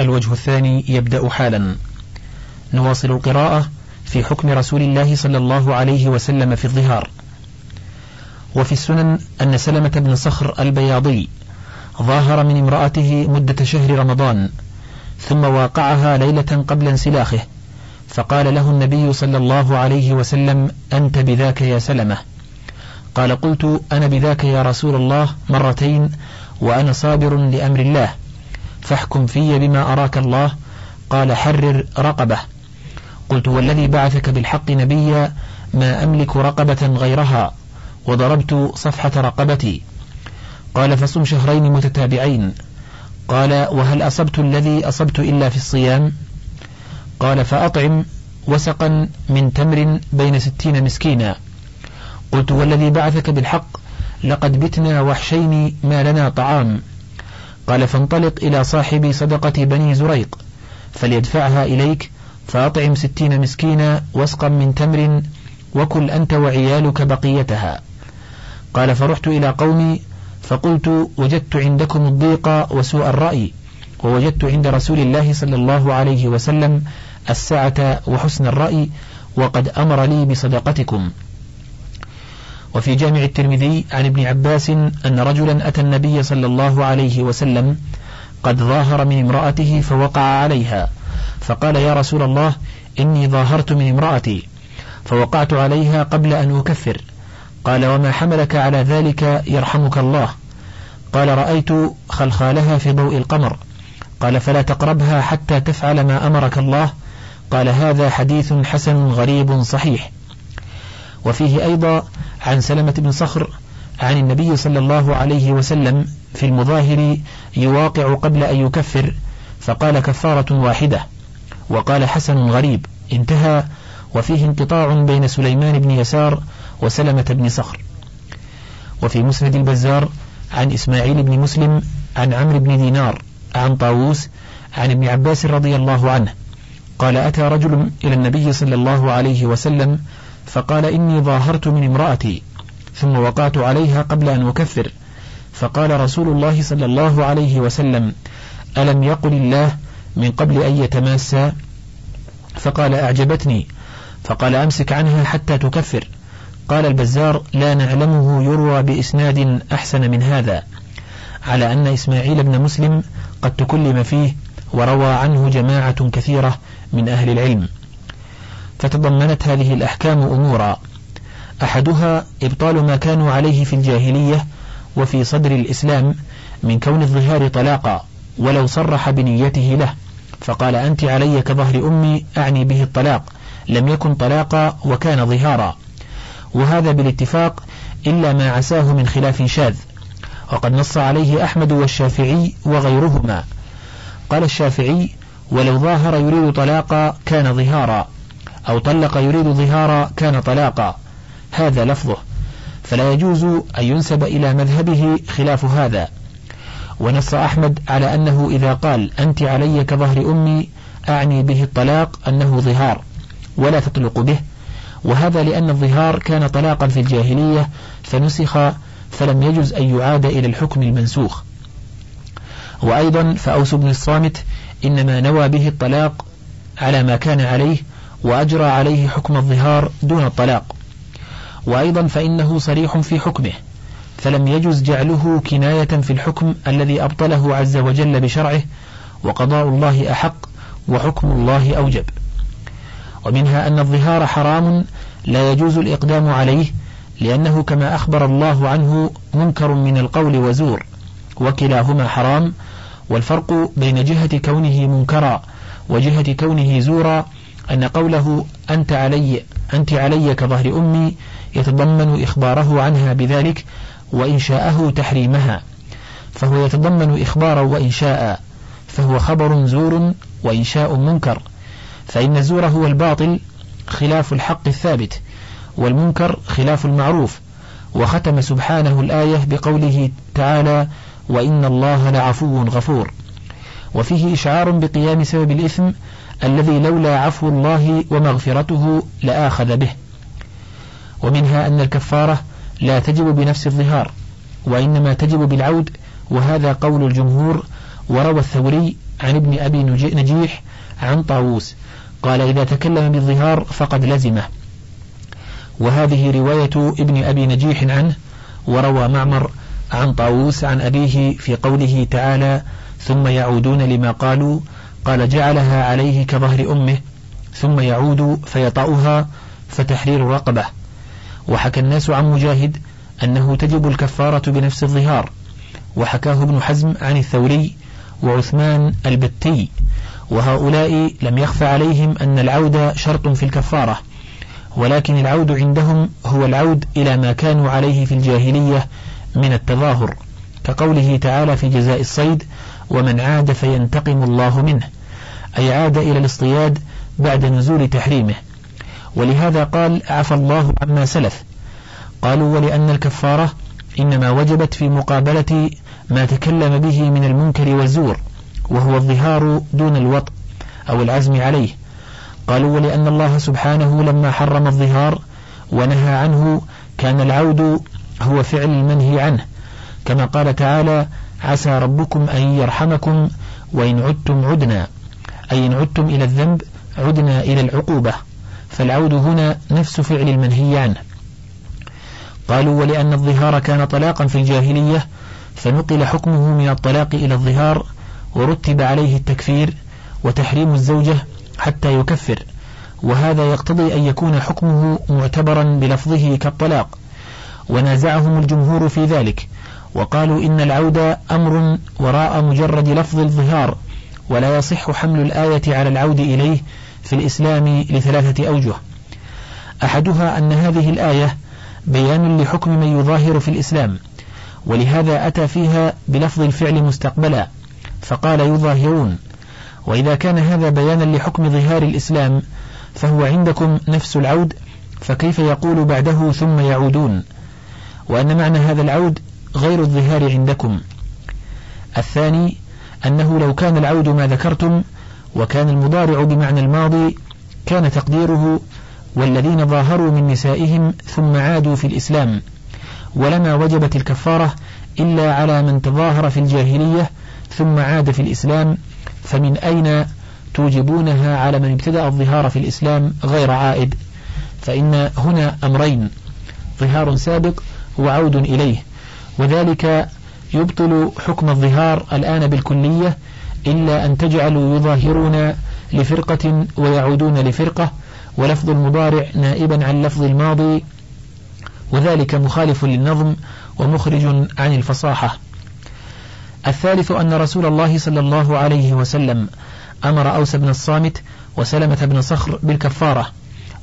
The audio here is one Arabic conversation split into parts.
الوجه الثاني يبدأ حالا. نواصل القراءة في حكم رسول الله صلى الله عليه وسلم في الظهار. وفي السنن أن سلمة بن صخر البياضي ظاهر من امرأته مدة شهر رمضان ثم واقعها ليلة قبل انسلاخه فقال له النبي صلى الله عليه وسلم أنت بذاك يا سلمة. قال قلت أنا بذاك يا رسول الله مرتين وأنا صابر لأمر الله. فاحكم في بما أراك الله. قال حرر رقبة. قلت والذي بعثك بالحق نبيا ما أملك رقبة غيرها. وضربت صفحة رقبتي. قال فصم شهرين متتابعين. قال وهل أصبت الذي أصبت إلا في الصيام؟ قال فأطعم وسقا من تمر بين ستين مسكينا. قلت والذي بعثك بالحق لقد بتنا وحشين ما لنا طعام. قال فانطلق إلى صاحب صدقة بني زريق. فليدفعها إليك. فأطعم ستين مسكينا وسقا من تمر وكل أنت وعيالك بقيتها. قال فرحت إلى قومي. فقلت وجدت عندكم الضيق وسوء الرأي. ووجدت عند رسول الله صلى الله عليه وسلم السعة وحسن الرأي. وقد أمر لي بصدقتكم. وفي جامع الترمذي عن ابن عباس أن رجلا أتى النبي صلى الله عليه وسلم قد ظاهر من امرأته فوقع عليها فقال يا رسول الله إني ظاهرت من امرأتي فوقعت عليها قبل أن أكفر قال وما حملك على ذلك يرحمك الله قال رأيت خلخالها في ضوء القمر قال فلا تقربها حتى تفعل ما أمرك الله قال هذا حديث حسن غريب صحيح. وفيه أيضا عن سلمة بن صخر عن النبي صلى الله عليه وسلم في المظاهر يواقع قبل أن يكفر فقال كفارة واحدة وقال حسن غريب انتهى وفيه انقطاع بين سليمان بن يسار وسلمة بن صخر. وفي مسند البزار عن إسماعيل بن مسلم عن عمرو بن دينار عن طاووس عن ابن عباس رضي الله عنه قال أتى رجل إلى النبي صلى الله عليه وسلم فقال إني ظاهرت من امرأتي ثم وقعت عليها قبل أن أكفر. فقال رسول الله صلى الله عليه وسلم ألم يقل الله من قبل أن يتماسى فقال أعجبتني. فقال أمسك عنها حتى تكفر. قال البزار لا نعلمه يروى بإسناد أحسن من هذا على أن إسماعيل بن مسلم قد تكلم فيه وروى عنه جماعة كثيرة من أهل العلم. فتضمنت هذه الأحكام أمورا. أحدها إبطال ما كانوا عليه في الجاهلية وفي صدر الإسلام من كون الظهار طلاقا ولو صرح بنيته له. فقال أنت علي كظهر أمي أعني به الطلاق لم يكن طلاقا وكان ظهارا. وهذا بالاتفاق إلا ما عساه من خلاف شاذ. وقد نص عليه أحمد والشافعي وغيرهما. قال الشافعي ولو ظاهر يريد طلاقا كان ظهارا. أو طلق يريد ظهارا كان طلاقا. هذا لفظه. فلا يجوز أن ينسب إلى مذهبه خلاف هذا. ونص أحمد على أنه إذا قال أنت علي كظهر أمي أعني به الطلاق أنه ظهار ولا تطلق به. وهذا لأن الظهار كان طلاقا في الجاهلية فنسخ فلم يجز أن يعاد إلى الحكم المنسوخ. وأيضا فأوس بن الصامت إنما نوى به الطلاق على ما كان عليه وأجرى عليه حكم الظهار دون الطلاق. وأيضا فإنه صريح في حكمه فلم يجز جعله كناية في الحكم الذي أبطله عز وجل بشرعه وقضاء الله أحق وحكم الله أوجب. ومنها أن الظهار حرام لا يجوز الإقدام عليه لأنه كما أخبر الله عنه منكر من القول وزور وكلاهما حرام والفرق بين جهة كونه منكرا وجهة كونه زورا أن قوله أنت علي أنت علي كظهر أمي يتضمن إخباره عنها بذلك وإنشاءه تحريمها فهو يتضمن إخبارا وإنشاء فهو خبر زور وإنشاء منكر فإن الزور هو الباطل خلاف الحق الثابت والمنكر خلاف المعروف وختم سبحانه الآية بقوله تعالى وإن الله لعفو غفور وفيه إشعار بقيام سبب الإثم الذي لولا عفو الله ومغفرته لآخذ به. ومنها أن الكفارة لا تجب بنفس الظهار وإنما تجب بالعود وهذا قول الجمهور وروى الثوري عن ابن أبي نجيح عن طاووس قال إذا تكلم بالظهار فقد لزمه. وهذه رواية ابن أبي نجيح عنه وروى معمر عن طاووس عن أبيه في قوله تعالى ثم يعودون لما قالوا قال جعلها عليه كظهر أمه ثم يعود فيطأها فتحرير رقبة. وحكى الناس عن مجاهد أنه تجب الكفارة بنفس الظهار. وحكاه ابن حزم عن الثوري وعثمان البتي. وهؤلاء لم يخف عليهم أن العود شرط في الكفارة ولكن العود عندهم هو العود إلى ما كانوا عليه في الجاهلية من التظاهر كقوله تعالى في جزاء الصيد ومن عاد فينتقم الله منه أي عاد إلى الاصطياد بعد نزول تحريمه. ولهذا قال عفى الله عما سلف قالوا ولأن الكفارة إنما وجبت في مقابلة ما تكلم به من المنكر والزور وهو الظهار دون الوط أو العزم عليه قالوا ولأن الله سبحانه لما حرم الظهار ونهى عنه كان العود هو فعل المنهي عنه كما قال تعالى عسى ربكم أن يرحمكم وإن عدتم عدنا أي إن عدتم إلى الذنب عدنا إلى العقوبة فالعود هنا نفس فعل المنهي عنه قالوا ولأن الظهار كان طلاقا في الجاهلية فنقل حكمه من الطلاق إلى الظهار ورتب عليه التكفير وتحريم الزوجة حتى يكفر. وهذا يقتضي أن يكون حكمه معتبرا بلفظه كالطلاق. ونازعهم الجمهور في ذلك. وقالوا إن العود أمر وراء مجرد لفظ الظهار ولا يصح حمل الآية على العود إليه في الإسلام لثلاثة أوجه. أحدها أن هذه الآية بيان لحكم من يظاهر في الإسلام ولهذا أتى فيها بلفظ الفعل مستقبلا فقال يظاهرون. وإذا كان هذا بيانا لحكم ظهار الإسلام فهو عندكم نفس العود فكيف يقول بعده ثم يعودون؟ وأن معنى هذا العود غير الظهار عندكم. الثاني أنه لو كان العود ما ذكرتم وكان المضارع بمعنى الماضي كان تقديره والذين ظاهروا من نسائهم ثم عادوا في الإسلام ولما وجبت الكفارة إلا على من تظاهر في الجاهلية ثم عاد في الإسلام فمن أين توجبونها على من ابتدأ الظهار في الإسلام غير عائد؟ فإن هنا أمرين ظهار سابق وعود إليه وذلك يبطل حكم الظهار الآن بالكلية إلا أن تجعلوا يظاهرون لفرقة ويعودون لفرقة ولفظ المضارع نائبا عن لفظ الماضي وذلك مخالف للنظم ومخرج عن الفصاحة. الثالث أن رسول الله صلى الله عليه وسلم أمر أوس بن الصامت وسلمة بن صخر بالكفارة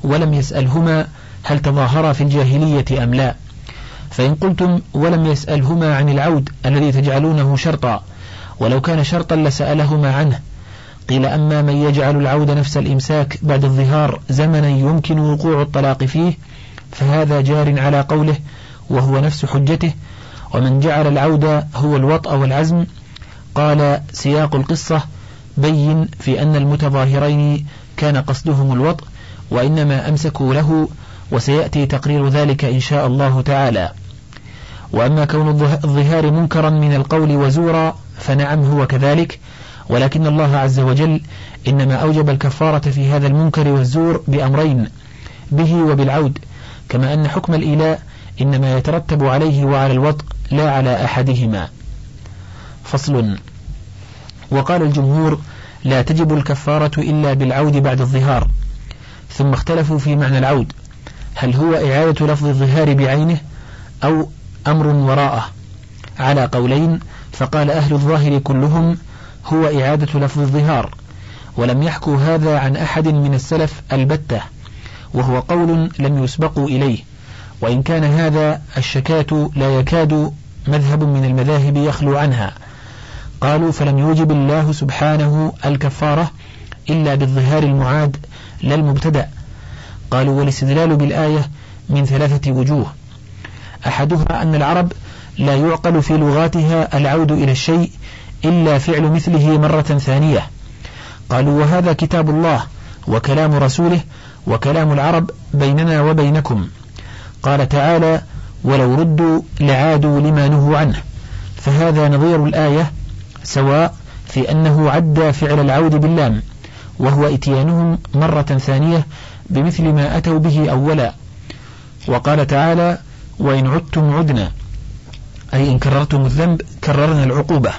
ولم يسألهما هل تظاهرا في الجاهلية أم لا. فإن قلتم ولم يسألهما عن العود الذي تجعلونه شرطا ولو كان شرطا لسألهما عنه. قيل أما من يجعل العود نفس الإمساك بعد الظهار زمنا يمكن وقوع الطلاق فيه فهذا جار على قوله وهو نفس حجته. ومن جعل العود هو الوطأ والعزم قال سياق القصة بين في أن المتظاهرين كان قصدهم الوطء وإنما أمسكوا له وسيأتي تقرير ذلك إن شاء الله تعالى. وأما كون الظهار منكرا من القول وزورا فنعم هو كذلك ولكن الله عز وجل إنما أوجب الكفارة في هذا المنكر والزور بأمرين به وبالعود كما أن حكم الإيلاء إنما يترتب عليه وعلى الوطء لا على أحدهما. فصل وقال الجمهور لا تجب الكفارة إلا بالعود بعد الظهار. ثم اختلفوا في معنى العود هل هو إعادة لفظ الظهار بعينه أو أمر وراءه. على قولين فقال أهل الظاهر كلهم هو إعادة لفظ الظهار ولم يحكوا هذا عن أحد من السلف البتة وهو قول لم يسبقوا إليه. وإن كان هذا الشكاة لا يكاد مذهب من المذاهب يخلو عنها. قالوا فلم يوجب الله سبحانه الكفارة إلا بالظهار المعاد لا المبتدأ. قالوا والاستدلال بالآية من ثلاثة وجوه. أحدها أن العرب لا يعقل في لغاتها العود إلى الشيء إلا فعل مثله مرة ثانية. قالوا وهذا كتاب الله وكلام رسوله وكلام العرب بيننا وبينكم. قال تعالى ولو ردوا لعادوا لما نهوا عنه. فهذا نظير الآية سواء في أنه عد فعل العود باللام وهو إتيانهم مرة ثانية بمثل ما أتوا به أولا. وقال تعالى وإن عدتم عدنا أي إن كررتم الذنب كررنا العقوبة.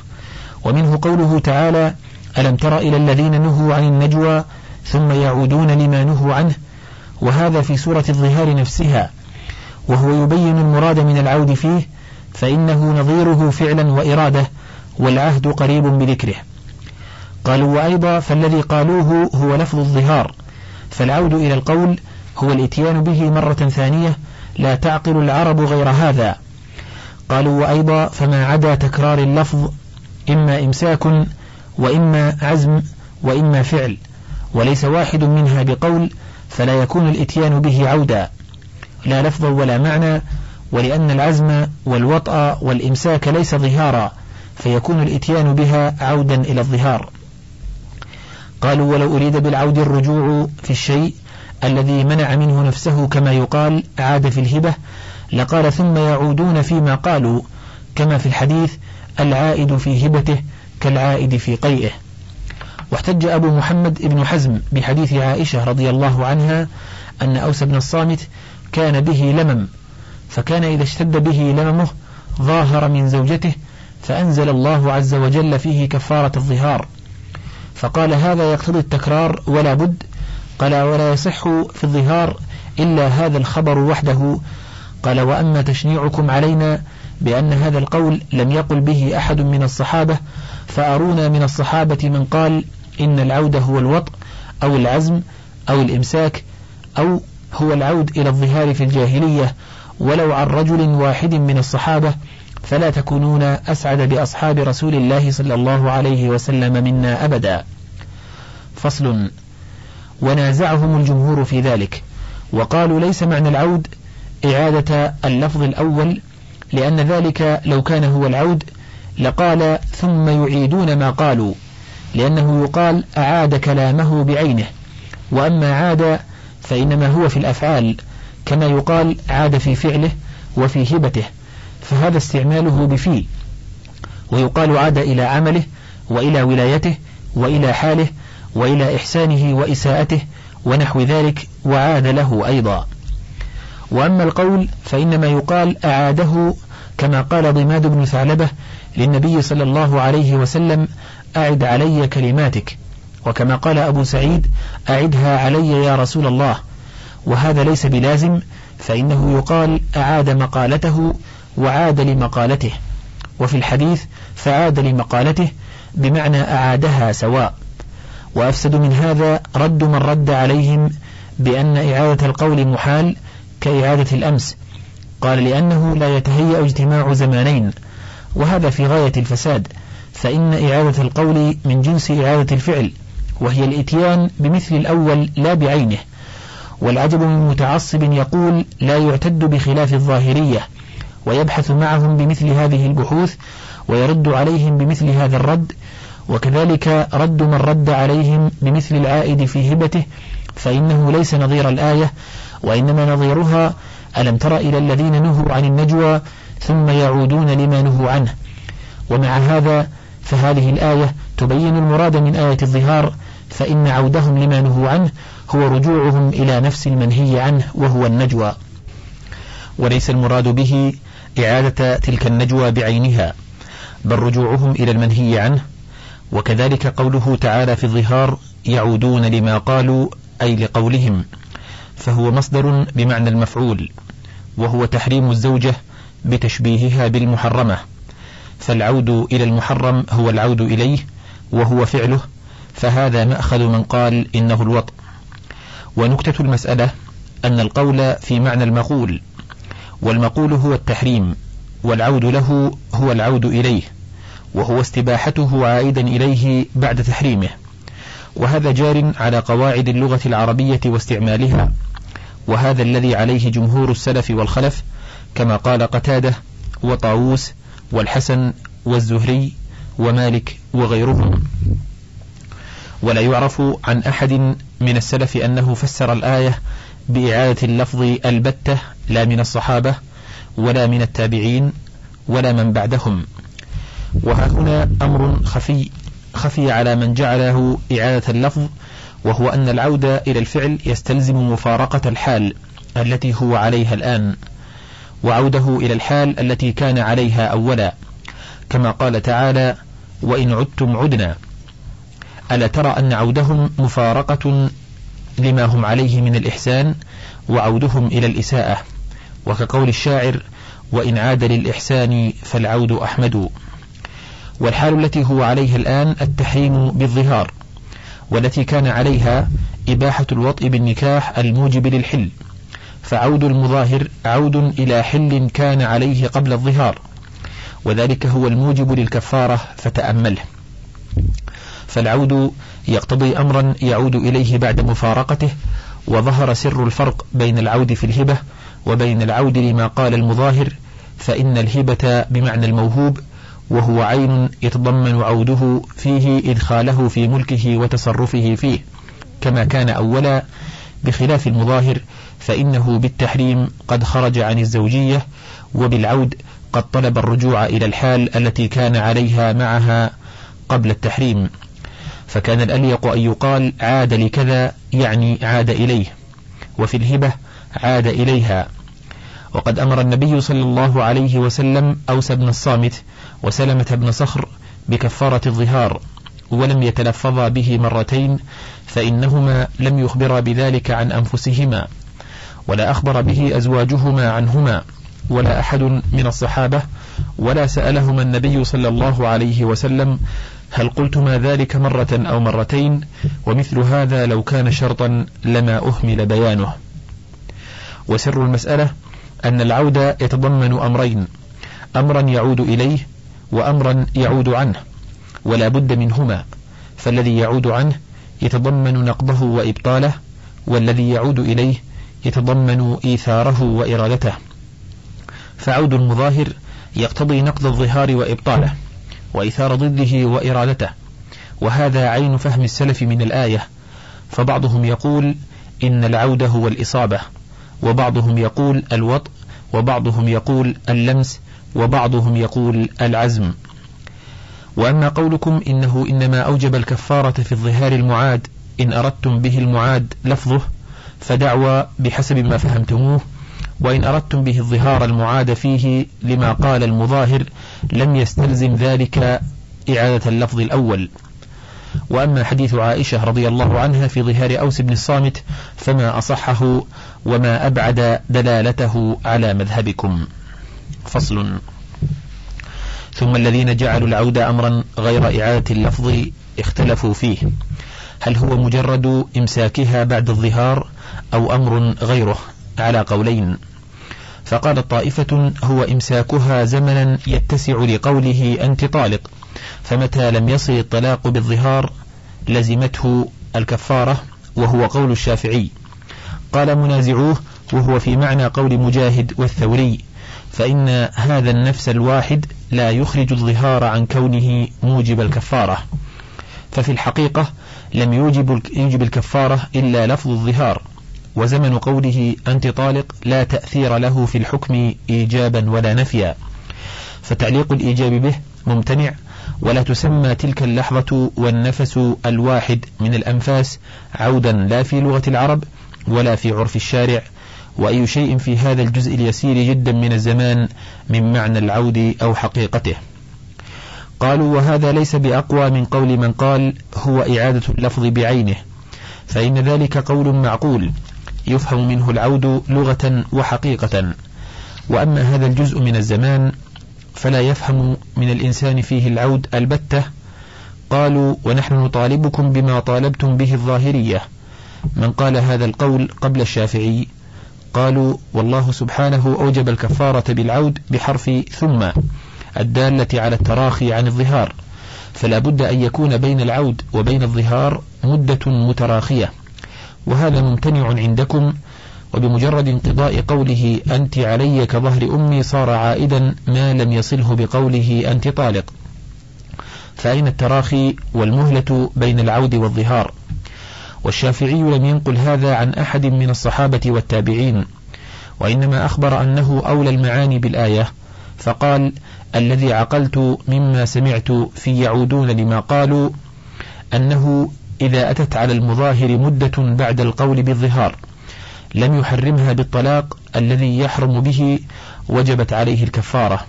ومنه قوله تعالى ألم تر إلى الذين نهوا عن النجوى ثم يعودون لما نهوا عنه؟ وهذا في سورة الظهار نفسها. وهو يبين المراد من العود فيه فإنه نظيره فعلا وإرادة والعهد قريب بذكره. قالوا وأيضا فالذي قالوه هو لفظ الظهار. فالعود إلى القول هو الإتيان به مرة ثانية لا تعقل العرب غير هذا. قالوا وأيضا فما عدا تكرار اللفظ إما إمساك وإما عزم وإما فعل وليس واحد منها بقول فلا يكون الإتيان به عودا. لا لفظا ولا معنى ولأن العزم والوطأ والإمساك ليس ظهارا فيكون الإتيان بها عودا إلى الظهار. قالوا ولو أريد بالعود الرجوع في الشيء الذي منع منه نفسه كما يقال عاد في الهبة لقال ثم يعودون فيما قالوا كما في الحديث العائد في هبته كالعائد في قيئه. واحتج أبو محمد بن حزم بحديث عائشة رضي الله عنها أن أوس بن الصامت كان به لمم فكان إذا اشتد به لممه ظاهر من زوجته فأنزل الله عز وجل فيه كفارة الظهار. فقال هذا يقتضي التكرار ولا بد قال ولا يصح في الظهار إلا هذا الخبر وحده. قال وأما تشنيعكم علينا بأن هذا القول لم يقل به أحد من الصحابة فأرونا من الصحابة من قال إن العود هو الوطء أو العزم أو الإمساك أو هو العود إلى الظهار في الجاهلية ولو عن رجل واحد من الصحابة فلا تكونون أسعد بأصحاب رسول الله صلى الله عليه وسلم منا أبدا. فصل. ونازعهم الجمهور في ذلك. وقالوا ليس معنى العود إعادة اللفظ الأول لأن ذلك لو كان هو العود لقال ثم يعيدون ما قالوا لأنه يقال أعاد كلامه بعينه. وأما عاد فإنما هو في الأفعال كما يقال عاد في فعله وفي هبته فهذا استعماله بفي. ويقال عاد إلى عمله وإلى ولايته وإلى حاله وإلى إحسانه وإساءته ونحو ذلك وعاد له أيضا. وأما القول فإنما يقال أعاده كما قال ضماد بن ثعلبة للنبي صلى الله عليه وسلم أعد علي كلماتك وكما قال أبو سعيد أعدها علي يا رسول الله وهذا ليس بلازم فإنه يقال أعاد مقالته وعاد لمقالته وفي الحديث فعاد لمقالته بمعنى أعادها سواء. وأفسد من هذا رد من رد عليهم بأن إعادة القول محال كإعادة الأمس. قال لأنه لا يتهيأ اجتماع زمانين. وهذا في غاية الفساد. فإن إعادة القول من جنس إعادة الفعل وهي الإتيان بمثل الأول لا بعينه. والعجب من متعصب يقول لا يعتد بخلاف الظاهرية. ويبحث معهم بمثل هذه البحوث ويرد عليهم بمثل هذا الرد وكذلك رد من رد عليهم بمثل العائد في هبته فإنه ليس نظير الآية وإنما نظيرها ألم تر إلى الذين نهوا عن النجوى ثم يعودون لما نهوا عنه. ومع هذا فهذه الآية تبين المراد من آية الظهار فإن عودهم لما نهوا عنه هو رجوعهم إلى نفس المنهي عنه وهو النجوى. وليس المراد به إعادة تلك النجوى بعينها بل رجوعهم إلى المنهي عنه وكذلك قوله تعالى في الظهار يعودون لما قالوا أي لقولهم. فهو مصدر بمعنى المفعول وهو تحريم الزوجة بتشبيهها بالمحرمة. فالعود إلى المحرم هو العود إليه وهو فعله فهذا مأخذ من قال إنه الوطء. ونكتة المسألة أن القول في معنى المقول والمقول هو التحريم والعود له هو العود إليه. وهو استباحته عائدا إليه بعد تحريمه. وهذا جار على قواعد اللغة العربية واستعمالها. وهذا الذي عليه جمهور السلف والخلف كما قال قتادة وطاووس والحسن والزهري ومالك وغيرهم. ولا يعرف عن أحد من السلف أنه فسر الآية بإعادة اللفظ البتة لا من الصحابة ولا من التابعين ولا من بعدهم. وها هنا أمر خفي خفي على من جعله إعادة اللفظ وهو أن العودة إلى الفعل يستلزم مفارقة الحال التي هو عليها الآن وعوده إلى الحال التي كان عليها أولا كما قال تعالى وإن عدتم عدنا ألا ترى أن عودهم مفارقة لما هم عليه من الإحسان وعودهم إلى الإساءة. وكقول الشاعر وإن عاد للإحسان فالعود أحمد والحال التي هو عليها الآن التحريم بالظهار والتي كان عليها إباحة الوطء بالنكاح الموجب للحل. فعود المظاهر عود إلى حل كان عليه قبل الظهار وذلك هو الموجب للكفارة فتأمله. فالعود يقتضي أمرا يعود إليه بعد مفارقته وظهر سر الفرق بين العود في الهبة وبين العود لما قال المظاهر فإن الهبة بمعنى الموهوب وهو عين يتضمن عوده فيه إدخاله في ملكه وتصرفه فيه. كما كان أولا بخلاف المظاهر فإنه بالتحريم قد خرج عن الزوجية وبالعود قد طلب الرجوع إلى الحال التي كان عليها معها قبل التحريم. فكان الأليق أن يقال عاد لكذا يعني عاد إليه وفي الهبة عاد إليها. وقد أمر النبي صلى الله عليه وسلم أوس بن الصامت وسلمة بن صخر بكفارة الظهار ولم يتلفظا به مرتين فإنهما لم يخبرا بذلك عن أنفسهما ولا أخبر به أزواجهما عنهما ولا أحد من الصحابة ولا سألهما النبي صلى الله عليه وسلم هل قلتما ذلك مرة أو مرتين ومثل هذا لو كان شرطا لما أهمل بيانه. وسر المسألة أن العودة يتضمن أمرين أمرا يعود إليه وأمرا يعود عنه ولا بد منهما. فالذي يعود عنه يتضمن نقضه وإبطاله والذي يعود إليه يتضمن إيثاره وإرادته. فعود المظاهر يقتضي نقض الظهار وإبطاله وإيثار ضده وإرادته. وهذا عين فهم السلف من الآية. فبعضهم يقول إن العود هو الإصابة وبعضهم يقول الوطء وبعضهم يقول اللمس وبعضهم يقول العزم. وأما قولكم إنه إنما أوجب الكفارة في الظهار المعاد إن أردتم به المعاد لفظه فدعوى بحسب ما فهمتموه وإن أردتم به الظهار المعاد فيه لما قال المظاهر لم يستلزم ذلك إعادة اللفظ الأول. وأما حديث عائشة رضي الله عنها في ظهار أوس بن الصامت فما أصحه وما أبعد دلالته على مذهبكم. فصل. ثم الذين جعلوا العود أمرا غير إعادة اللفظ اختلفوا فيه. هل هو مجرد إمساكها بعد الظهار أو أمر غيره؟ على قولين. فقال طائفة هو إمساكها زمنا يتسع لقوله أنت طالق. فمتى لم يصل الطلاق بالظهار لزمته الكفارة وهو قول الشافعي. قال منازعوه وهو في معنى قول مجاهد والثوري. فإن هذا النفس الواحد لا يخرج الظهار عن كونه موجب الكفارة. ففي الحقيقة لم يوجب يوجب الكفارة إلا لفظ الظهار وزمن قوله أنت طالق لا تأثير له في الحكم إيجابا ولا نفيا. فتعليق الإيجاب به ممتنع ولا تسمى تلك اللحظة والنفس الواحد من الأنفاس عودا لا في لغة العرب ولا في عرف الشارع وأي شيء في هذا الجزء اليسير جدا من الزمان من معنى العود أو حقيقته. قالوا وهذا ليس بأقوى من قول من قال هو إعادة اللفظ بعينه فإن ذلك قول معقول يفهم منه العود لغة وحقيقة. وأما هذا الجزء من الزمان فلا يفهم من الإنسان فيه العود البتة. قالوا ونحن نطالبكم بما طالبتم به الظاهرية. من قال هذا القول قبل الشافعي قالوا والله سبحانه أوجب الكفارة بالعود بحرف ثم الدالة على التراخي عن الظهار فلا بد أن يكون بين العود وبين الظهار مدة متراخية وهذا ممتنع عندكم وبمجرد انقضاء قوله أنت علي كظهر أمي صار عائدا ما لم يصله بقوله أنت طالق. فأين التراخي والمهلة بين العود والظهار؟ والشافعي لم ينقل هذا عن أحد من الصحابة والتابعين وإنما أخبر أنه أولى المعاني بالآية فقال الذي عقلت مما سمعت في يعودون لما قالوا أنه إذا أتت على المظاهر مدة بعد القول بالظهار لم يحرمها بالطلاق الذي يحرم به وجبت عليه الكفارة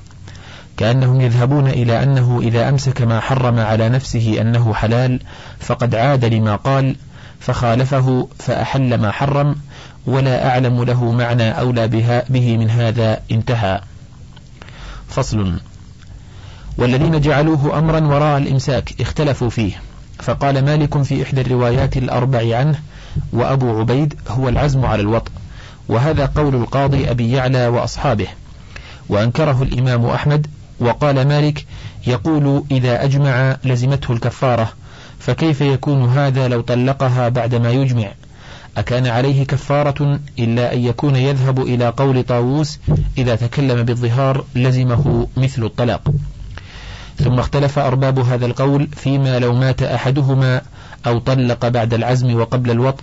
كأنهم يذهبون إلى أنه إذا أمسك ما حرم على نفسه أنه حلال فقد عاد لما قال فخالفه فأحل ما حرم ولا أعلم له معنى أولى بها به من هذا انتهى. فصل. والذين جعلوه أمرا وراء الإمساك اختلفوا فيه فقال مالك في إحدى الروايات الأربع عنه وأبو عبيد هو العزم على الوطء وهذا قول القاضي أبي يعلى وأصحابه. وأنكره الإمام أحمد وقال مالك يقول إذا أجمع لزمته الكفارة فكيف يكون هذا لو طلقها بعدما يجمع؟ أكان عليه كفارة إلا أن يكون يذهب إلى قول طاووس إذا تكلم بالظهار لزمه مثل الطلاق. ثم اختلف أرباب هذا القول فيما لو مات أحدهما أو طلق بعد العزم وقبل الوط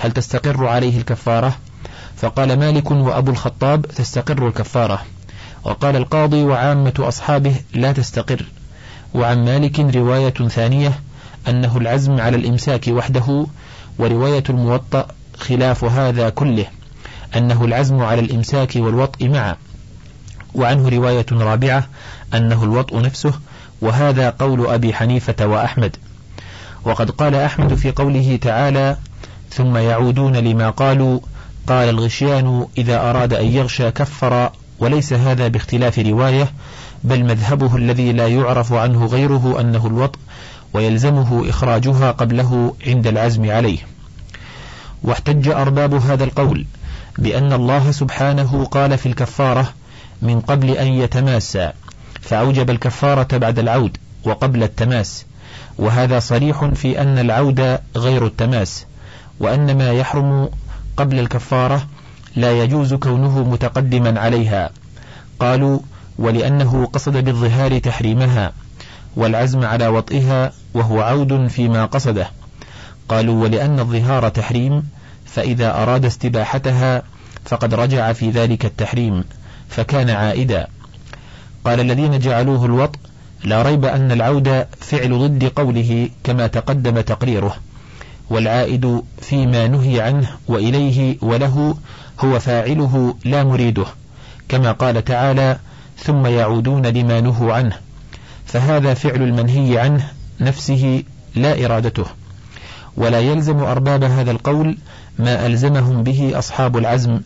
هل تستقر عليه الكفارة؟ فقال مالك وأبو الخطاب تستقر الكفارة. وقال القاضي وعامة أصحابه لا تستقر. وعن مالك رواية ثانية أنه العزم على الإمساك وحده ورواية الموطأ خلاف هذا كله أنه العزم على الإمساك والوطء معا وعنه رواية رابعة أنه الوطء نفسه وهذا قول أبي حنيفة وأحمد. وقد قال أحمد في قوله تعالى ثم يعودون لما قالوا قال الغشيان إذا أراد أن يغشى كفر وليس هذا باختلاف رواية بل مذهبه الذي لا يعرف عنه غيره أنه الوطء ويلزمه إخراجها قبله عند العزم عليه. واحتج أرباب هذا القول بأن الله سبحانه قال في الكفارة من قبل أن يتماسى فأوجب الكفارة بعد العود وقبل التماس. وهذا صريح في أن العود غير التماس وأن ما يحرم قبل الكفارة لا يجوز كونه متقدما عليها. قالوا ولأنه قصد بالظهار تحريمها والعزم على وطئها وهو عود فيما قصده. قالوا ولأن الظهار تحريم فإذا أراد استباحتها فقد رجع في ذلك التحريم فكان عائدا. قال الذين جعلوه الوط لا ريب أن العود فعل ضد قوله كما تقدم تقريره والعائد فيما نهي عنه وإليه وله هو فاعله لا مريده كما قال تعالى ثم يعودون لما نهوا عنه. فهذا فعل المنهي عنه نفسه لا إرادته ولا يلزم أرباب هذا القول ما ألزمهم به أصحاب العزم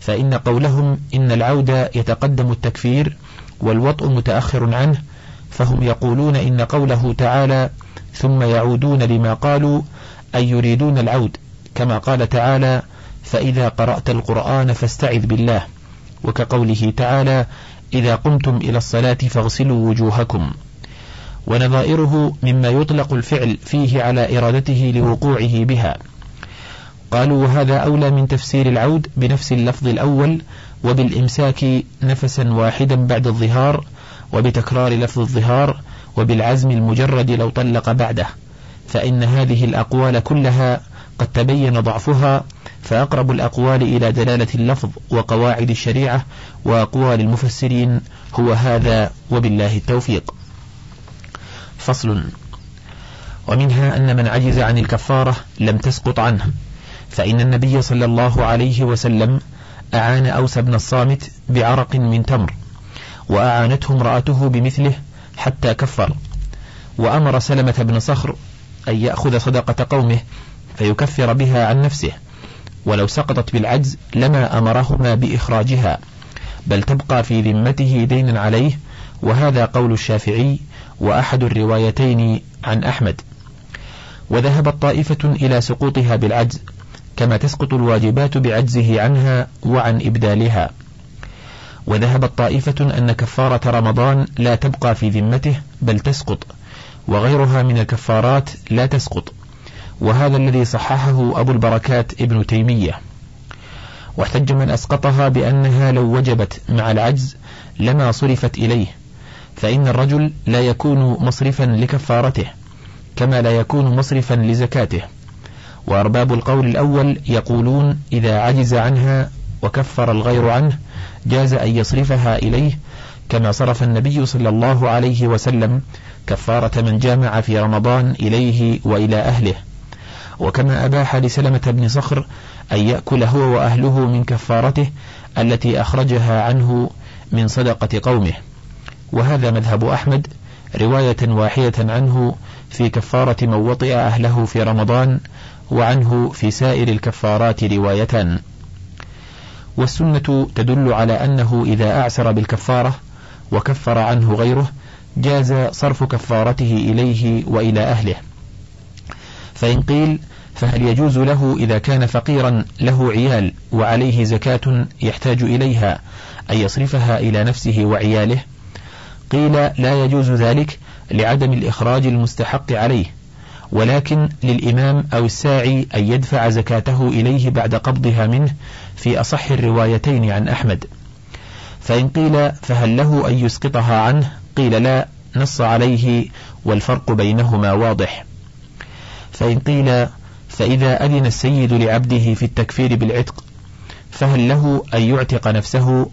فإن قولهم إن العود يتقدم التكفير والوطء متأخر عنه فهم يقولون إن قوله تعالى ثم يعودون لما قالوا أي يريدون العود كما قال تعالى فإذا قرأت القرآن فاستعذ بالله وكقوله تعالى إذا قمتم إلى الصلاة فاغسلوا وجوهكم. ونظائره مما يطلق الفعل فيه على إرادته لوقوعه بها. قالوا وهذا أولى من تفسير العود بنفس اللفظ الأول وبالإمساك نفسا واحدا بعد الظهار وبتكرار لفظ الظهار وبالعزم المجرد لو طلق بعده. فإن هذه الأقوال كلها قد تبين ضعفها فأقرب الأقوال إلى دلالة اللفظ وقواعد الشريعة وأقوال المفسرين هو هذا وبالله التوفيق. فصل. ومنها أن من عجز عن الكفارة لم تسقط عنه فإن النبي صلى الله عليه وسلم أعان أوس بن الصامت بعرق من تمر وأعانته امرأته بمثله حتى كفر وأمر سلمة بن صخر أن يأخذ صدقة قومه فيكفر بها عن نفسه ولو سقطت بالعجز لما أمرهما بإخراجها بل تبقى في ذمته دينا عليه وهذا قول الشافعي وأحد الروايتين عن أحمد. وذهبت طائفة إلى سقوطها بالعجز كما تسقط الواجبات بعجزه عنها وعن إبدالها. وذهبت طائفة أن كفارة رمضان لا تبقى في ذمته بل تسقط وغيرها من الكفارات لا تسقط. وهذا الذي صححه أبو البركات ابن تيمية. واحتج من أسقطها بأنها لو وجبت مع العجز لما صرفت إليه. فإن الرجل لا يكون مصرفا لكفارته كما لا يكون مصرفا لزكاته. وأرباب القول الأول يقولون إذا عجز عنها وكفر الغير عنه جاز أن يصرفها إليه كما صرف النبي صلى الله عليه وسلم كفارة من جامع في رمضان إليه وإلى أهله. وكما أباح لسلمة بن صخر أن يأكل هو وأهله من كفارته التي أخرجها عنه من صدقة قومه. وهذا مذهب أحمد رواية واحدة عنه في كفارة من وطئ أهله في رمضان وعنه في سائر الكفارات روايتان والسنة تدل على أنه إذا أعسر بالكفارة وكفر عنه غيره جاز صرف كفارته إليه وإلى أهله. فإن قيل فهل يجوز له إذا كان فقيرا له عيال وعليه زكاة يحتاج إليها أن يصرفها إلى نفسه وعياله؟ قيل لا يجوز ذلك لعدم الإخراج المستحق عليه ولكن للإمام أو الساعي أن يدفع زكاته إليه بعد قبضها منه في أصح الروايتين عن أحمد. فإن قيل فهل له أن يسقطها عنه؟ قيل لا نص عليه والفرق بينهما واضح. فإن قيل فإذا أذن السيد لعبده في التكفير بالعتق فهل له أن يعتق نفسه؟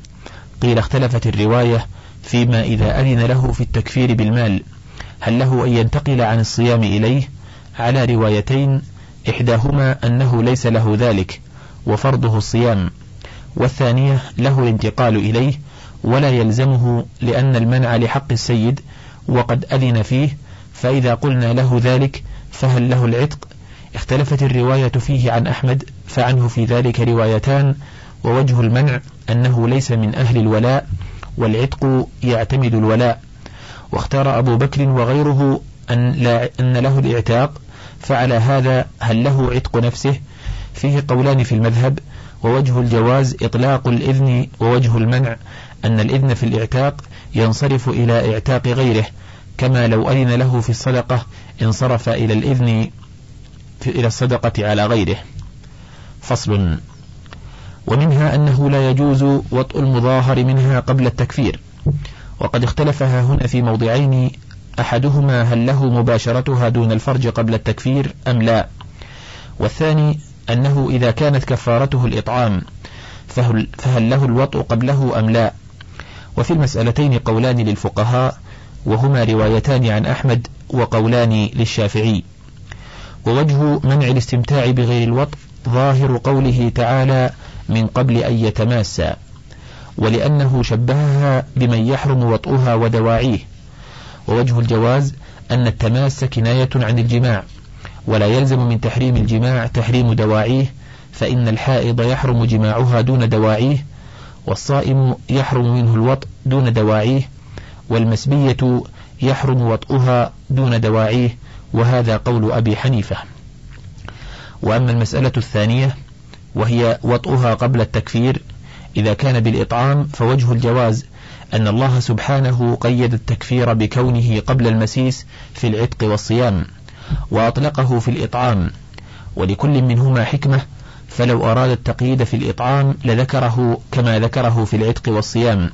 قيل اختلفت الرواية فيما إذا أذن له في التكفير بالمال هل له أن ينتقل عن الصيام إليه؟ على روايتين إحداهما أنه ليس له ذلك وفرضه الصيام والثانية له الانتقال إليه ولا يلزمه لأن المنع لحق السيد وقد أذن فيه فإذا قلنا له ذلك فهل له العتق؟ اختلفت الرواية فيه عن أحمد فعنه في ذلك روايتان ووجه المنع أنه ليس من أهل الولاء والعتق يعتمد الولاء. واختار أبو بكر وغيره أن, لا أن له الإعتاق فعلى هذا هل له عتق نفسه؟ فيه قولان في المذهب ووجه الجواز إطلاق الإذن ووجه المنع أن الإذن في الإعتاق ينصرف إلى إعتاق غيره كما لو أذن له في الصدقة انصرف إلى الإذن إلى الصدقة على غيره. فصل. ومنها أنه لا يجوز وطء المظاهر منها قبل التكفير. وقد اختلفها هنا في موضعين أحدهما هل له مباشرتها دون الفرج قبل التكفير أم لا. والثاني أنه إذا كانت كفارته الإطعام فهل, فهل له الوطء قبله أم لا. وفي المسألتين قولان للفقهاء وهما روايتان عن أحمد وقولان للشافعي. ووجه منع الاستمتاع بغير الوطء ظاهر قوله تعالى من قبل أن يتماسى ولأنه شبهها بمن يحرم وطئها ودواعيه. ووجه الجواز أن التماس كناية عن الجماع ولا يلزم من تحريم الجماع تحريم دواعيه فإن الحائض يحرم جماعها دون دواعيه والصائم يحرم منه الوطء دون دواعيه والمسبية يحرم وطئها دون دواعيه وهذا قول أبي حنيفة. وأما المسألة الثانية وهي وطئها قبل التكفير إذا كان بالإطعام فوجه الجواز أن الله سبحانه قيد التكفير بكونه قبل المسيس في العتق والصيام وأطلقه في الإطعام. ولكل منهما حكمة فلو أراد التقييد في الإطعام لذكره كما ذكره في العتق والصيام.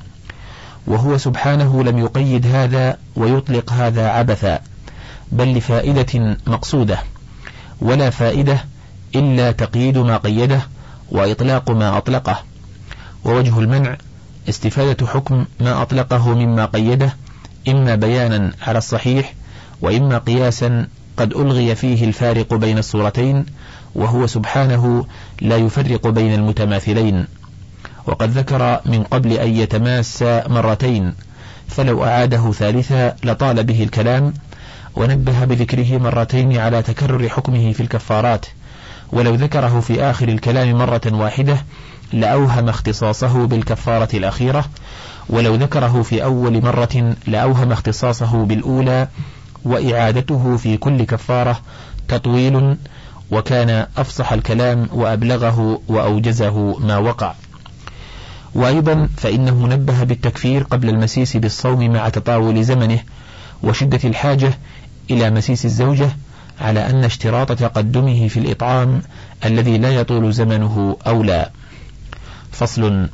وهو سبحانه لم يقيد هذا ويطلق هذا عبثا بل لفائدة مقصودة ولا فائدة إلا تقييد ما قيده وإطلاق ما أطلقه. ووجه المنع استفادة حكم ما أطلقه مما قيده إما بيانا على الصحيح وإما قياسا قد ألغي فيه الفارق بين الصورتين وهو سبحانه لا يفرق بين المتماثلين. وقد ذكر من قبل أن يتماس مرتين فلو أعاده ثالثا لطال به الكلام ونبه بذكره مرتين على تكرر حكمه في الكفارات. ولو ذكره في آخر الكلام مرة واحدة لأوهم اختصاصه بالكفارة الأخيرة ولو ذكره في أول مرة لأوهم اختصاصه بالأولى وإعادته في كل كفارة تطويل وكان أفصح الكلام وأبلغه وأوجزه ما وقع. وأيضا فإنه نبه بالتكفير قبل المسيس بالصوم مع تطاول زمنه وشدة الحاجة إلى مسيس الزوجة على أن اشتراط تقدمه في الإطعام الذي لا يطول زمنه أولى. فصل.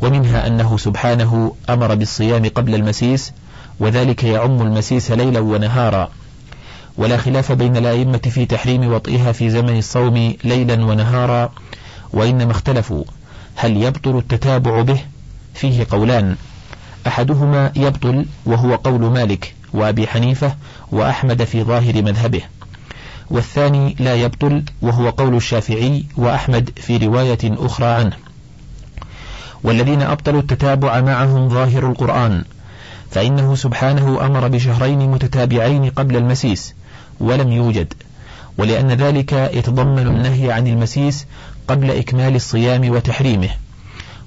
ومنها أنه سبحانه أمر بالصيام قبل المسيس وذلك يعم المسيس ليلا ونهارا. ولا خلاف بين الأئمة في تحريم وطئها في زمن الصوم ليلا ونهارا وإنما اختلفوا. هل يبطل التتابع به؟ فيه قولان. أحدهما يبطل وهو قول مالك وأبي حنيفة وأحمد في ظاهر مذهبه. والثاني لا يبطل وهو قول الشافعي وأحمد في رواية أخرى عنه. والذين أبطلوا التتابع معهم ظاهر القرآن فإنه سبحانه أمر بشهرين متتابعين قبل المسيس ولم يوجد. ولأن ذلك يتضمن النهي عن المسيس قبل إكمال الصيام وتحريمه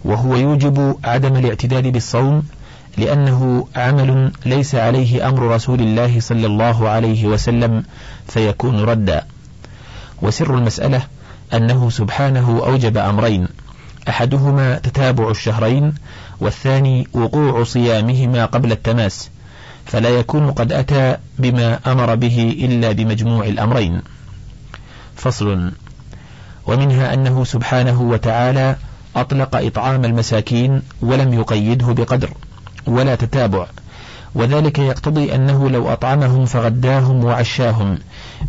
وهو يوجب عدم الاعتداد بالصوم لأنه عمل ليس عليه أمر رسول الله صلى الله عليه وسلم فيكون ردا. وسر المسألة أنه سبحانه أوجب أمرين أحدهما تتابع الشهرين والثاني وقوع صيامهما قبل التماس فلا يكون قد أتى بما أمر به إلا بمجموع الأمرين. فصل. ومنها أنه سبحانه وتعالى أطلق إطعام المساكين ولم يقيده بقدر. ولا تتابع. وذلك يقتضي أنه لو أطعمهم فغداهم وعشاهم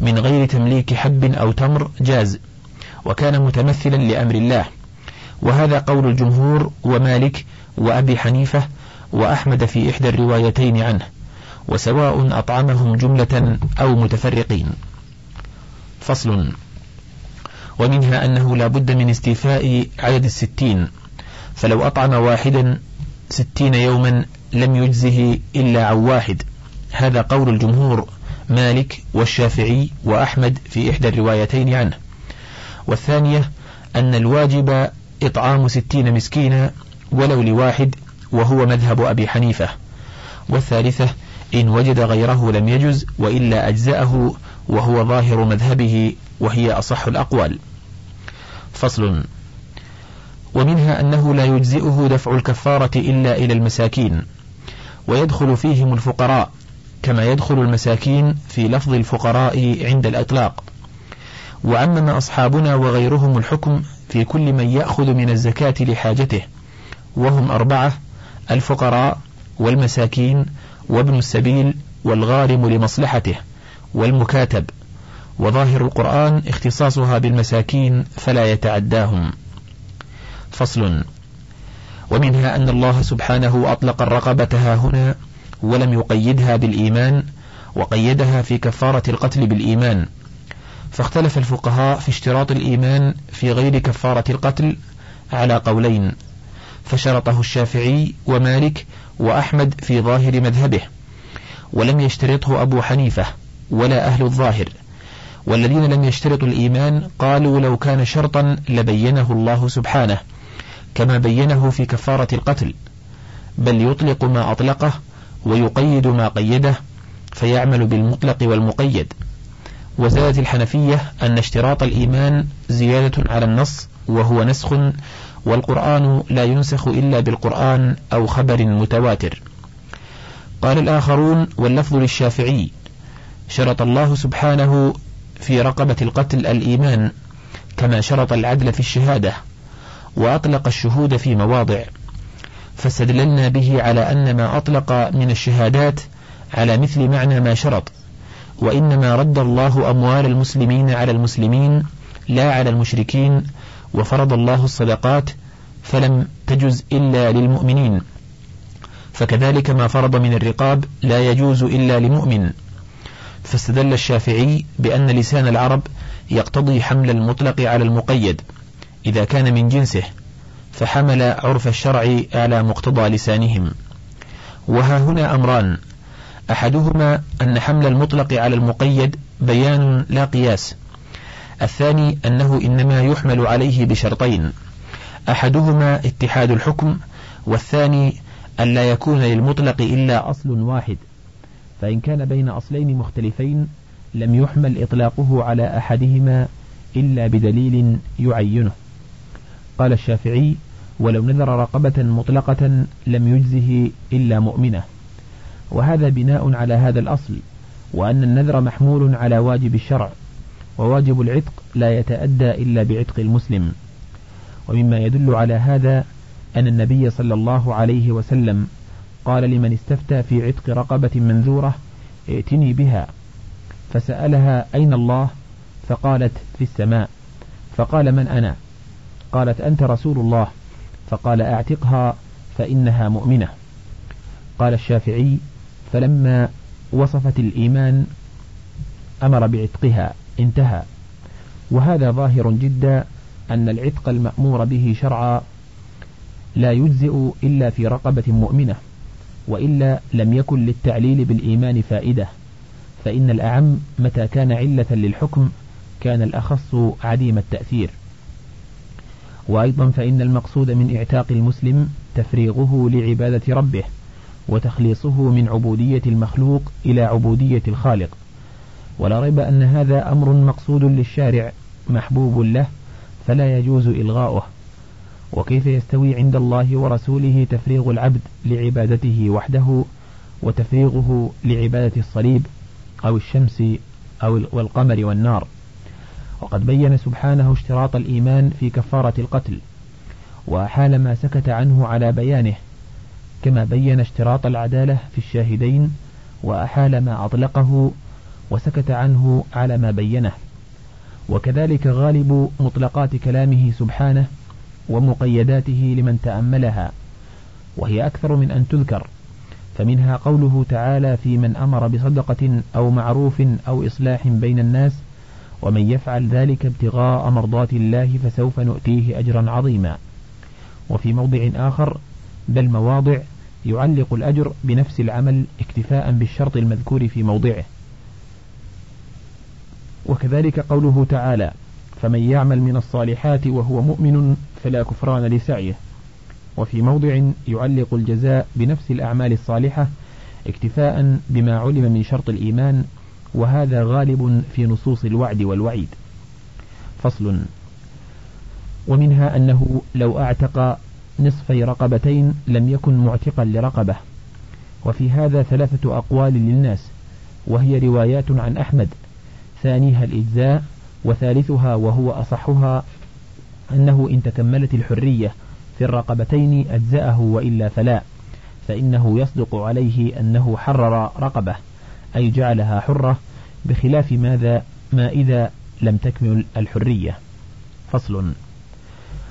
من غير تمليك حب أو تمر جاز وكان متمثلا لأمر الله. وهذا قول الجمهور ومالك وأبي حنيفة وأحمد في إحدى الروايتين عنه وسواء أطعمهم جملة أو متفرقين. فصل. ومنها أنه لا بد من استيفاء عدد الستين فلو أطعم واحدا ستين يوما لم يجزه إلا عن واحد. هذا قول الجمهور مالك والشافعي وأحمد في إحدى الروايتين عنه. والثانية أن الواجب إطعام ستين مسكينا ولو لواحد وهو مذهب أبي حنيفة. والثالثة إن وجد غيره لم يجز وإلا أجزأه وهو ظاهر مذهبه وهي أصح الأقوال. فصل. ومنها أنه لا يجزئه دفع الكفارة إلا إلى المساكين ويدخل فيهم الفقراء كما يدخل المساكين في لفظ الفقراء عند الأطلاق. وعمم أصحابنا وغيرهم الحكم في كل من يأخذ من الزكاة لحاجته وهم أربعة الفقراء والمساكين وابن السبيل والغارم لمصلحته والمكاتب. وظاهر القرآن اختصاصها بالمساكين فلا يتعداهم. فصل. ومنها أن الله سبحانه أطلق الرقبة ها هنا ولم يقيدها بالإيمان وقيدها في كفارة القتل بالإيمان. فاختلف الفقهاء في اشتراط الإيمان في غير كفارة القتل على قولين. فشرطه الشافعي ومالك وأحمد في ظاهر مذهبه ولم يشترطه أبو حنيفة ولا أهل الظاهر. والذين لم يشترطوا الإيمان قالوا لو كان شرطا لبينه الله سبحانه. كما بينه في كفارة القتل بل يطلق ما أطلقه ويقيد ما قيده فيعمل بالمطلق والمقيد. وزادت الحنفية أن اشتراط الإيمان زيادة على النص وهو نسخ والقرآن لا ينسخ إلا بالقرآن أو خبر متواتر. قال الآخرون واللفظ للشافعي شرط الله سبحانه في رقبة القتل الإيمان كما شرط العدل في الشهادة. وأطلق الشهود في مواضع فاستدللنا به على أن ما أطلق من الشهادات على مثل معنى ما شرط وإنما رد الله أموال المسلمين على المسلمين لا على المشركين وفرض الله الصدقات فلم تجز إلا للمؤمنين. فكذلك ما فرض من الرقاب لا يجوز إلا لمؤمن. فاستدل الشافعي بأن لسان العرب يقتضي حمل المطلق على المقيد. إذا كان من جنسه فحمل عرف الشرع على مقتضى لسانهم. وها هنا أمران. أحدهما أن حمل المطلق على المقيد بيان لا قياس. الثاني أنه إنما يحمل عليه بشرطين. أحدهما اتحاد الحكم والثاني أن لا يكون للمطلق إلا أصل واحد. فإن كان بين أصلين مختلفين لم يحمل إطلاقه على أحدهما إلا بدليل يعينه. قال الشافعي ولو نذر رقبة مطلقة لم يجزه إلا مؤمنة. وهذا بناء على هذا الأصل وأن النذر محمول على واجب الشرع وواجب العتق لا يتأدى إلا بعتق المسلم. ومما يدل على هذا أن النبي صلى الله عليه وسلم قال لمن استفتى في عتق رقبة منذورة ائتني بها. فسألها أين الله؟ فقالت في السماء. فقال من أنا؟ قالت أنت رسول الله. فقال أعتقها فإنها مؤمنة. قال الشافعي فلما وصفت الإيمان أمر بعتقها انتهى. وهذا ظاهر جدا أن العتق المأمور به شرعا لا يجزئ إلا في رقبة مؤمنة وإلا لم يكن للتعليل بالإيمان فائدة. فإن الأعم متى كان علة للحكم كان الأخص عديم التأثير. وأيضا فإن المقصود من اعتاق المسلم تفريغه لعبادة ربه وتخليصه من عبودية المخلوق إلى عبودية الخالق. ولا ريب أن هذا أمر مقصود للشارع محبوب له فلا يجوز إلغاؤه. وكيف يستوي عند الله ورسوله تفريغ العبد لعبادته وحده وتفريغه لعبادة الصليب أو الشمس أو والقمر والنار؟ وقد بين سبحانه اشتراط الإيمان في كفارة القتل وأحال ما سكت عنه على بيانه كما بين اشتراط العدالة في الشاهدين وأحال ما أطلقه وسكت عنه على ما بينه. وكذلك غالب مطلقات كلامه سبحانه ومقيداته لمن تأملها وهي أكثر من أن تذكر فمنها قوله تعالى في من أمر بصدقة أو معروف أو إصلاح بين الناس ومن يفعل ذلك ابتغاء مرضات الله فسوف نؤتيه أجرا عظيما. وفي موضع آخر بل مواضع يعلق الأجر بنفس العمل اكتفاء بالشرط المذكور في موضعه. وكذلك قوله تعالى فمن يعمل من الصالحات وهو مؤمن فلا كفران لسعيه وفي موضع يعلق الجزاء بنفس الأعمال الصالحة اكتفاء بما علم من شرط الإيمان وهذا غالب في نصوص الوعد والوعيد. فصل. ومنها أنه لو أعتق نصفي رقبتين لم يكن معتقا لرقبة. وفي هذا ثلاثة أقوال للناس وهي روايات عن أحمد. ثانيها الإجزاء وثالثها وهو أصحها أنه إن تكملت الحرية في الرقبتين أجزأه وإلا فلا فإنه يصدق عليه أنه حرر رقبة. أي جعلها حرة بخلاف ماذا ما إذا لم تكمل الحرية. فصل.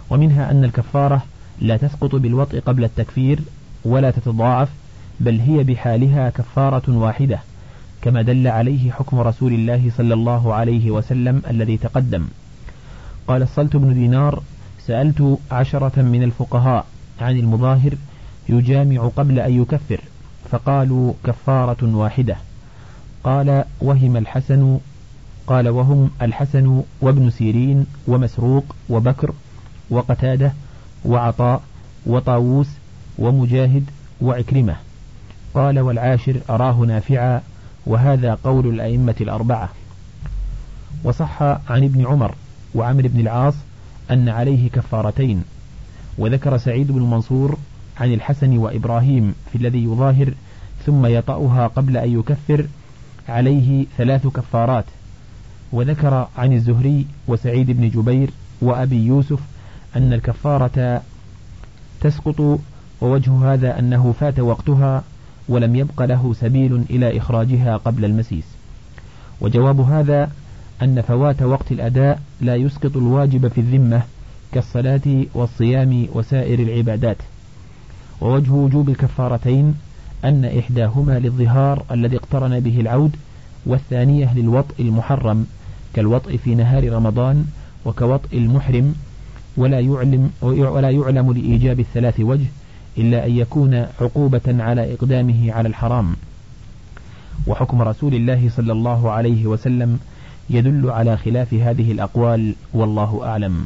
ومنها أن الكفارة لا تسقط بالوطء قبل التكفير ولا تتضاعف بل هي بحالها كفارة واحدة كما دل عليه حكم رسول الله صلى الله عليه وسلم الذي تقدم. قال الصلت بن دينار سألت عشرة من الفقهاء عن المظاهر يجامع قبل أن يكفر فقالوا كفارة واحدة. قال وهم الحسن قال وهم الحسن وابن سيرين ومسروق وبكر وقتادة وعطاء وطاووس ومجاهد وعكرمة. قال والعاشر أراه نافعا وهذا قول الأئمة الأربعة. وصح عن ابن عمر وعمر بن العاص أن عليه كفارتين. وذكر سعيد بن منصور عن الحسن وإبراهيم في الذي يظاهر ثم يطأها قبل أن يكفر عليه ثلاث كفارات وذكر عن الزهري وسعيد بن جبير وأبي يوسف أن الكفارة تسقط ووجه هذا أنه فات وقتها ولم يبق له سبيل إلى إخراجها قبل المسيس. وجواب هذا أن فوات وقت الأداء لا يسقط الواجب في الذمة كالصلاة والصيام وسائر العبادات. ووجه وجوب الكفارتين أن إحداهما للظهار الذي اقترن به العود والثانية للوطء المحرم كالوطء في نهار رمضان وكوطء المحرم ولا يعلم ولا يعلم لإيجاب الثلاث وجه إلا أن يكون عقوبة على إقدامه على الحرام. وحكم رسول الله صلى الله عليه وسلم يدل على خلاف هذه الأقوال والله أعلم.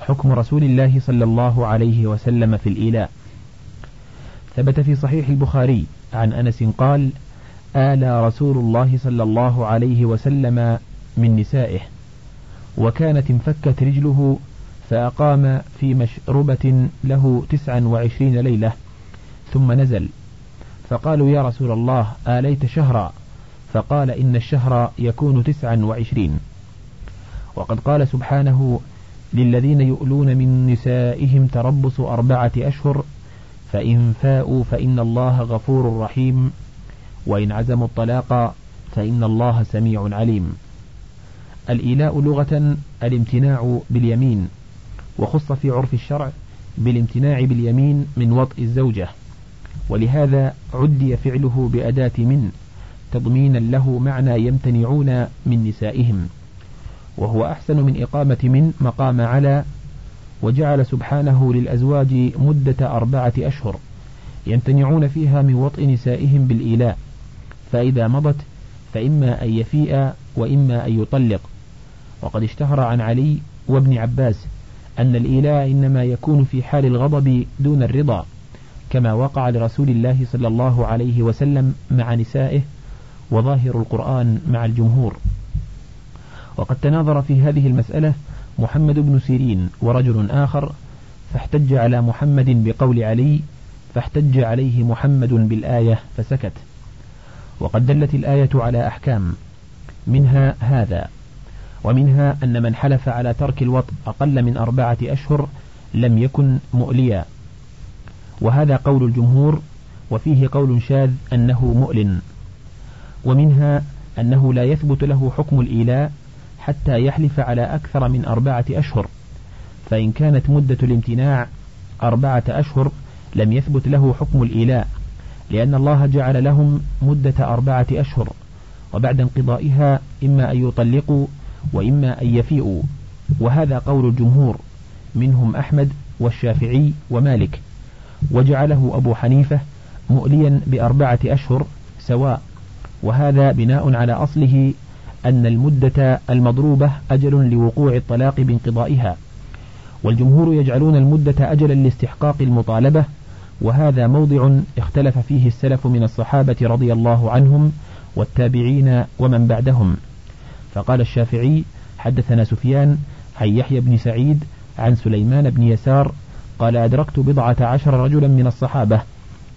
حكم رسول الله صلى الله عليه وسلم في الإيلاء. ثبت في صحيح البخاري عن أنس قال آلى رسول الله صلى الله عليه وسلم من نسائه وكانت انفكت رجله فأقام في مشربة له تسعا وعشرين ليلة ثم نزل. فقالوا يا رسول الله آليت شهرا؟ فقال إن الشهر يكون تسعا وعشرين. وقد قال سبحانه للذين يؤلون من نسائهم تربص أربعة أشهر فإن فاءوا فإن الله غفور رحيم. وإن عزموا الطلاق فإن الله سميع عليم. الإيلاء لغة الامتناع باليمين. وخص في عرف الشرع بالامتناع باليمين من وطء الزوجة. ولهذا عدي فعله بأداة من تضمينا له معنى يمتنعون من نسائهم. وهو أحسن من إقامة من مقام على وجعل سبحانه للأزواج مدة أربعة أشهر يمتنعون فيها من وطء نسائهم بالإيلاء فإذا مضت فإما أن يفيء وإما أن يطلق. وقد اشتهر عن علي وابن عباس أن الإيلاء إنما يكون في حال الغضب دون الرضا كما وقع لرسول الله صلى الله عليه وسلم مع نسائه وظاهر القرآن مع الجمهور. وقد تناظر في هذه المسألة محمد بن سيرين ورجل آخر فاحتج على محمد بقول علي فاحتج عليه محمد بالآية فسكت. وقد دلت الآية على أحكام منها هذا ومنها أن من حلف على ترك الوطء أقل من أربعة أشهر لم يكن مؤليا. وهذا قول الجمهور وفيه قول شاذ أنه مؤلن. ومنها أنه لا يثبت له حكم الإيلاء حتى يحلف على أكثر من أربعة أشهر. فإن كانت مدة الامتناع أربعة أشهر لم يثبت له حكم الإيلاء لأن الله جعل لهم مدة أربعة أشهر وبعد انقضائها إما أن يطلقوا وإما أن يفيئوا. وهذا قول الجمهور منهم أحمد والشافعي ومالك. وجعله أبو حنيفة مؤليا بأربعة أشهر سواء. وهذا بناء على أصله أن المدة المضروبة أجل لوقوع الطلاق بانقضائها والجمهور يجعلون المدة أجلا لاستحقاق المطالبة وهذا موضع اختلف فيه السلف من الصحابة رضي الله عنهم والتابعين ومن بعدهم. فقال الشافعي حدثنا سفيان عن يحيى بن سعيد عن سليمان بن يسار قال أدركت بضعة عشر رجلا من الصحابة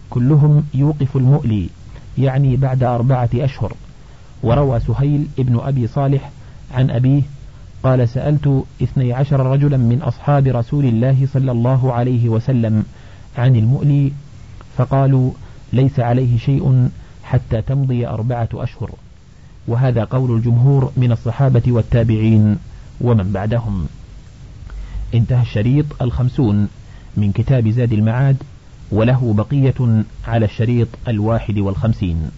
كلهم يوقف المؤلي يعني بعد أربعة أشهر. وروى سهيل ابن أبي صالح عن أبيه قال سألت اثني عشر رجلا من أصحاب رسول الله صلى الله عليه وسلم عن المؤلي فقالوا ليس عليه شيء حتى تمضي أربعة أشهر. وهذا قول الجمهور من الصحابة والتابعين ومن بعدهم. انتهى الشريط الخمسون من كتاب زاد المعاد وله بقية على الشريط الواحد والخمسين.